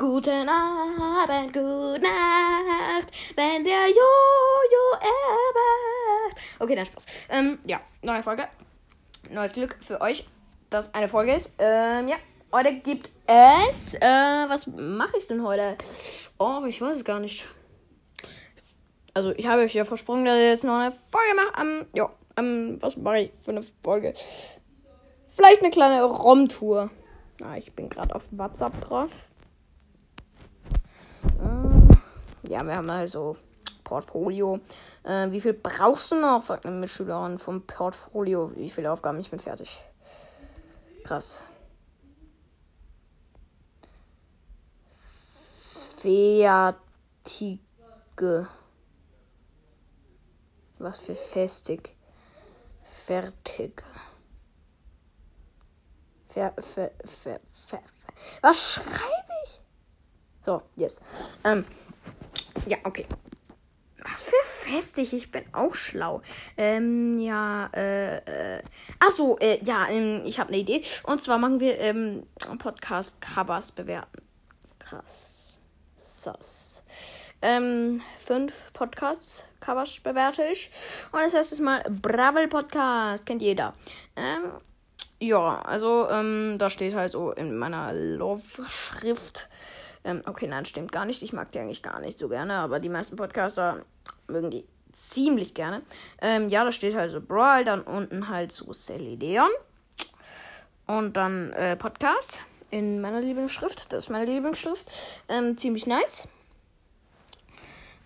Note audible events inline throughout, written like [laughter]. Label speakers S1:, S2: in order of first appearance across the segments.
S1: Guten Abend, gute Nacht, wenn der Jojo erwacht. Okay, dann Spaß. Ähm, ja, neue Folge. Neues Glück für euch, dass eine Folge ist. Ähm, ja, heute gibt es. Äh, was mache ich denn heute? Oh, ich weiß es gar nicht. Also, ich habe euch ja versprochen, dass ich jetzt noch eine Folge mache. Ähm, ja, ähm, was mache ich für eine Folge? Vielleicht eine kleine ROM-Tour. Ah, ich bin gerade auf WhatsApp drauf. Äh, ja, wir haben also Portfolio. Äh, wie viel brauchst du noch? Fragt eine Mitschülerin vom Portfolio. Wie viele Aufgaben? Ich bin fertig. Krass. Fertige. Was für festig. Fertig. Ver, ver, ver, ver, Was schreibe ich? So, yes. Ähm, ja, okay. Was für festig, ich bin auch schlau. Ähm, ja, äh, äh. Achso, äh, ja, ähm, ich habe eine Idee. Und zwar machen wir ähm, Podcast-Covers bewerten. Krass. Sass. Ähm, fünf Podcasts-Covers bewerte ich. Und das erste Mal Bravel Podcast. Kennt jeder. Ähm, ja, also, ähm, da steht halt so in meiner Love-Schrift. Ähm, okay, nein, stimmt gar nicht. Ich mag die eigentlich gar nicht so gerne, aber die meisten Podcaster mögen die ziemlich gerne. Ähm, ja, da steht halt so Brawl, dann unten halt so Sally Leon. Und dann äh, Podcast in meiner Lieblingsschrift. Das ist meine Lieblingsschrift. Ähm, ziemlich nice.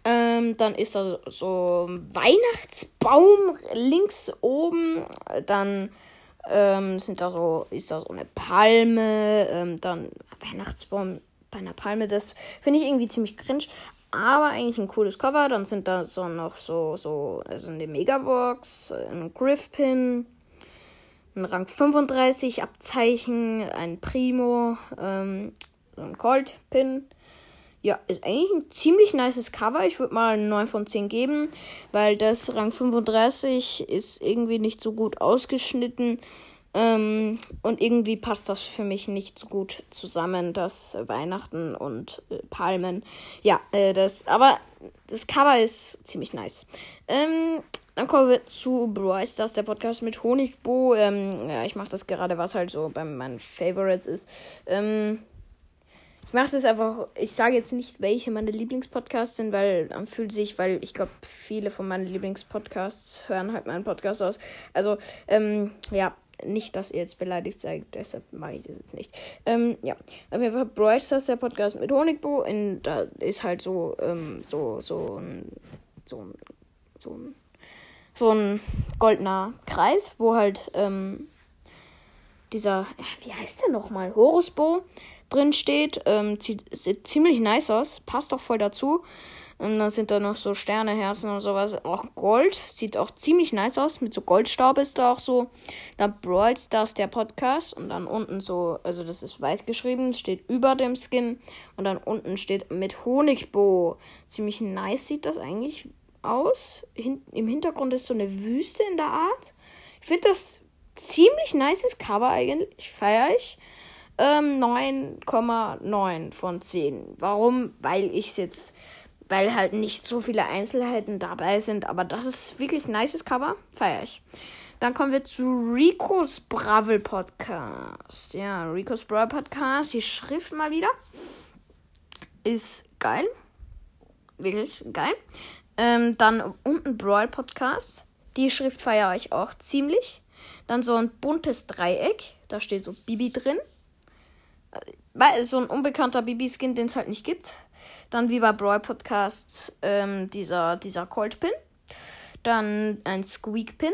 S1: Ähm, dann ist da so Weihnachtsbaum links oben. Dann ähm, sind da so, ist da so eine Palme, ähm, dann Weihnachtsbaum bei einer Palme. Das finde ich irgendwie ziemlich cringe. Aber eigentlich ein cooles Cover. Dann sind da so noch so, so, also eine Megabox, ein Griffpin, ein Rang 35 Abzeichen, ein Primo, ähm, ein Goldpin. Ja, ist eigentlich ein ziemlich nices Cover. Ich würde mal 9 von 10 geben, weil das Rang 35 ist irgendwie nicht so gut ausgeschnitten. Ähm, und irgendwie passt das für mich nicht so gut zusammen, das Weihnachten und äh, Palmen. Ja, äh, das, aber das Cover ist ziemlich nice. Ähm, dann kommen wir zu Brawl Stars, der Podcast mit Honigbo. Ähm, ja, ich mache das gerade, was halt so bei meinen Favorites ist. Ähm, ich mache es einfach, ich sage jetzt nicht, welche meine Lieblingspodcasts sind, weil dann fühlt sich, weil ich glaube, viele von meinen Lieblingspodcasts hören halt meinen Podcast aus. Also, ähm, ja, nicht, dass ihr jetzt beleidigt seid, deshalb mache ich das jetzt nicht. Ähm, ja, auf jeden Fall Brawl Stars, der Podcast mit Honigbo, in, da ist halt so, ähm, so, so ein, so ein, so ein, so ein goldener Kreis, wo halt, ähm, dieser, wie heißt der nochmal? Horusbo drin steht. Ähm, sieht, sieht ziemlich nice aus. Passt doch voll dazu. Und dann sind da noch so Sterneherzen und sowas. Auch Gold. Sieht auch ziemlich nice aus. Mit so Goldstaub ist da auch so. Da Brawl Stars der Podcast. Und dann unten so, also das ist weiß geschrieben, steht über dem Skin. Und dann unten steht mit Honigbo. Ziemlich nice sieht das eigentlich aus. Hin Im Hintergrund ist so eine Wüste in der Art. Ich finde das ziemlich nices Cover eigentlich. Feiere ich. Ähm, 9,9 von 10. Warum? Weil ich es jetzt, weil halt nicht so viele Einzelheiten dabei sind, aber das ist wirklich ein nices Cover. Feier ich. Dann kommen wir zu Ricos Bravel Podcast. Ja, Ricos Bravel Podcast. Die Schrift mal wieder. Ist geil. Wirklich geil. Ähm, dann unten Brawl Podcast. Die Schrift feiere ich auch ziemlich. Dann so ein buntes Dreieck. Da steht so Bibi drin. Weil so ein unbekannter Bibi-Skin, den es halt nicht gibt. Dann wie bei Brawl Podcasts ähm, dieser, dieser Cold Pin. Dann ein Squeak Pin.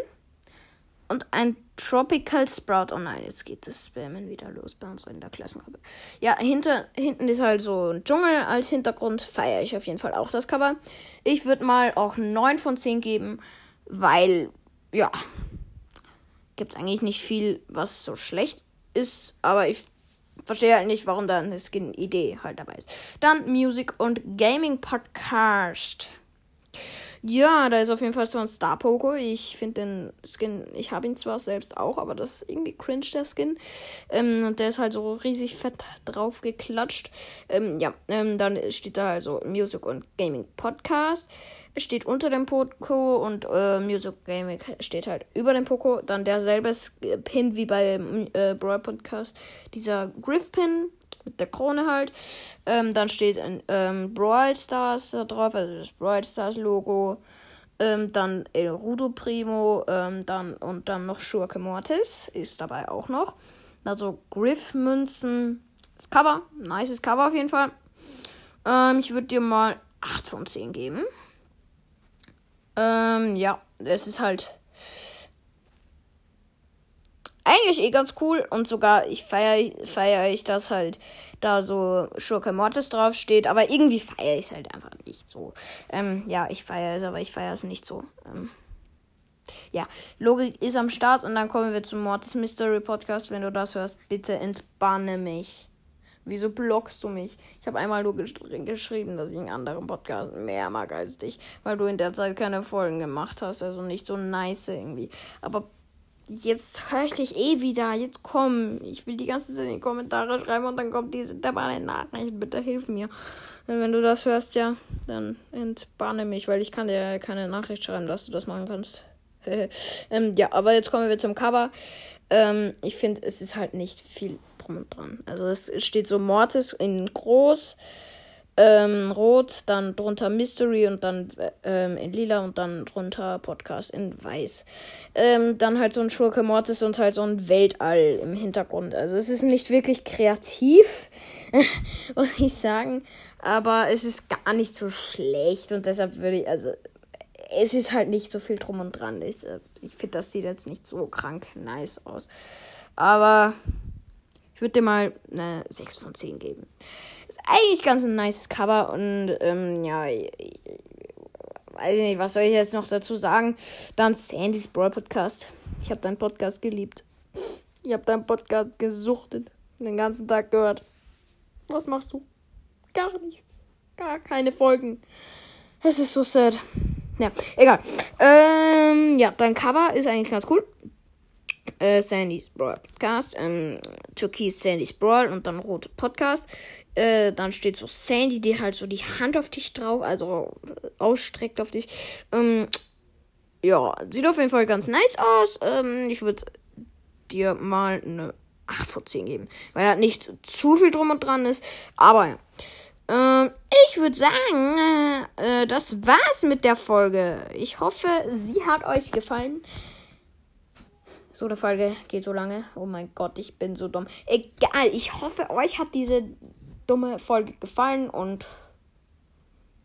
S1: Und ein Tropical Sprout. Oh nein, jetzt geht das Spammen wieder los bei uns in der Klassengruppe. Ja, hinter, hinten ist halt so ein Dschungel als Hintergrund. Feiere ich auf jeden Fall auch das Cover. Ich würde mal auch 9 von 10 geben, weil, ja, gibt es eigentlich nicht viel, was so schlecht ist. Aber ich verstehe halt nicht, warum da eine Skin-Idee halt dabei ist. Dann Music und Gaming Podcast. Ja, da ist auf jeden Fall so ein Star Poco. Ich finde den Skin, ich habe ihn zwar selbst auch, aber das ist irgendwie cringe, der Skin. Ähm, der ist halt so riesig fett drauf geklatscht. Ähm, ja, ähm, dann steht da also Music und Gaming Podcast. Steht unter dem Poco und äh, Music Gaming steht halt über dem Poco. Dann derselbe Pin wie beim äh, Brawl Podcast. Dieser Griff Pin mit der Krone halt. Ähm, dann steht ein ähm, Brawl Stars da drauf, also das Brawl Stars Logo. Ähm, dann El Rudo Primo, ähm, dann und dann noch Schurke Mortis ist dabei auch noch. Also Griff Münzen. Das Cover, nices Cover auf jeden Fall. Ähm, ich würde dir mal 8 von 10 geben. Ähm, ja, es ist halt eigentlich eh ganz cool und sogar ich feiere feier ich das halt, da so Schurke Mortis draufsteht, aber irgendwie feiere ich es halt einfach nicht so. Ähm, ja, ich feiere es, aber ich feiere es nicht so. Ähm, ja, Logik ist am Start und dann kommen wir zum Mortis Mystery Podcast. Wenn du das hörst, bitte entbanne mich. Wieso blockst du mich? Ich habe einmal nur gesch geschrieben, dass ich einen anderen Podcast mehr mag als dich, weil du in der Zeit keine Folgen gemacht hast. Also nicht so nice irgendwie. Aber Jetzt höre ich dich eh wieder. Jetzt komm. Ich will die ganze Zeit in die Kommentare schreiben und dann kommt diese derbane Nachricht. Bitte hilf mir. Wenn du das hörst, ja, dann entbanne mich, weil ich kann dir keine Nachricht schreiben, dass du das machen kannst. [laughs] ähm, ja, aber jetzt kommen wir zum Cover. Ähm, ich finde, es ist halt nicht viel drum und dran. Also es steht so Mortis in groß ähm, rot, dann drunter Mystery und dann ähm, in lila und dann drunter Podcast in weiß. Ähm, dann halt so ein Schurke Mortis und halt so ein Weltall im Hintergrund. Also es ist nicht wirklich kreativ, [laughs] muss ich sagen, aber es ist gar nicht so schlecht und deshalb würde ich, also es ist halt nicht so viel drum und dran. Ich, äh, ich finde, das sieht jetzt nicht so krank nice aus. Aber ich würde dir mal eine 6 von 10 geben. Ist eigentlich ganz ein nice Cover und ähm, ja, weiß ich nicht, was soll ich jetzt noch dazu sagen? Dann Sandys Brawl Podcast. Ich habe deinen Podcast geliebt. Ich habe deinen Podcast gesuchtet. Den ganzen Tag gehört. Was machst du? Gar nichts. Gar keine Folgen. Es ist so sad. Ja, egal. Ähm, ja, dein Cover ist eigentlich ganz cool äh, Sandys Brawl Podcast, ähm, Türkis Sandys Brawl und dann Rot Podcast. Äh, dann steht so Sandy, die halt so die Hand auf dich drauf, also ausstreckt auf dich. Ähm, ja, sieht auf jeden Fall ganz nice aus. Ähm, ich würde dir mal eine 8 von 10 geben, weil da nicht zu viel drum und dran ist. Aber ja. Ähm, ich würde sagen, äh, das war's mit der Folge. Ich hoffe, sie hat euch gefallen. So eine Folge geht so lange. Oh mein Gott, ich bin so dumm. Egal, ich hoffe, euch hat diese dumme Folge gefallen und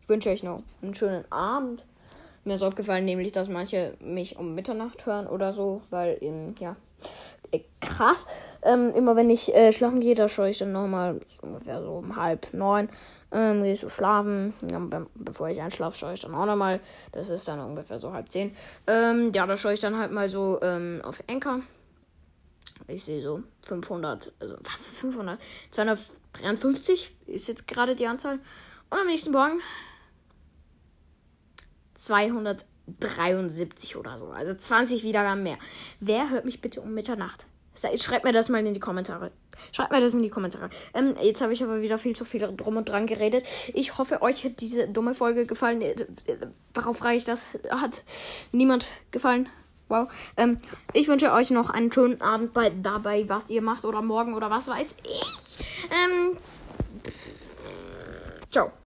S1: ich wünsche euch noch einen schönen Abend. Mir ist aufgefallen, nämlich, dass manche mich um Mitternacht hören oder so, weil eben, ja, krass. Ähm, immer wenn ich äh, schlafen gehe, da schaue ich dann nochmal ungefähr so um halb neun ähm, gehe ich so schlafen. Ja, bevor ich einschlafe, schaue ich dann auch nochmal. Das ist dann ungefähr so halb zehn. Ähm, ja, da schaue ich dann halt mal so ähm, auf Enker. Ich sehe so 500, also was für 500? 253 ist jetzt gerade die Anzahl. Und am nächsten Morgen 273 oder so. Also 20 Wiedergaben mehr. Wer hört mich bitte um Mitternacht? Schreibt mir das mal in die Kommentare. Schreibt mir das in die Kommentare. Ähm, jetzt habe ich aber wieder viel zu viel drum und dran geredet. Ich hoffe, euch hat diese dumme Folge gefallen. Äh, warum frage ich das? Hat niemand gefallen? Wow. Ähm, ich wünsche euch noch einen schönen Abend bei dabei, was ihr macht oder morgen oder was weiß ich. Ähm, ciao.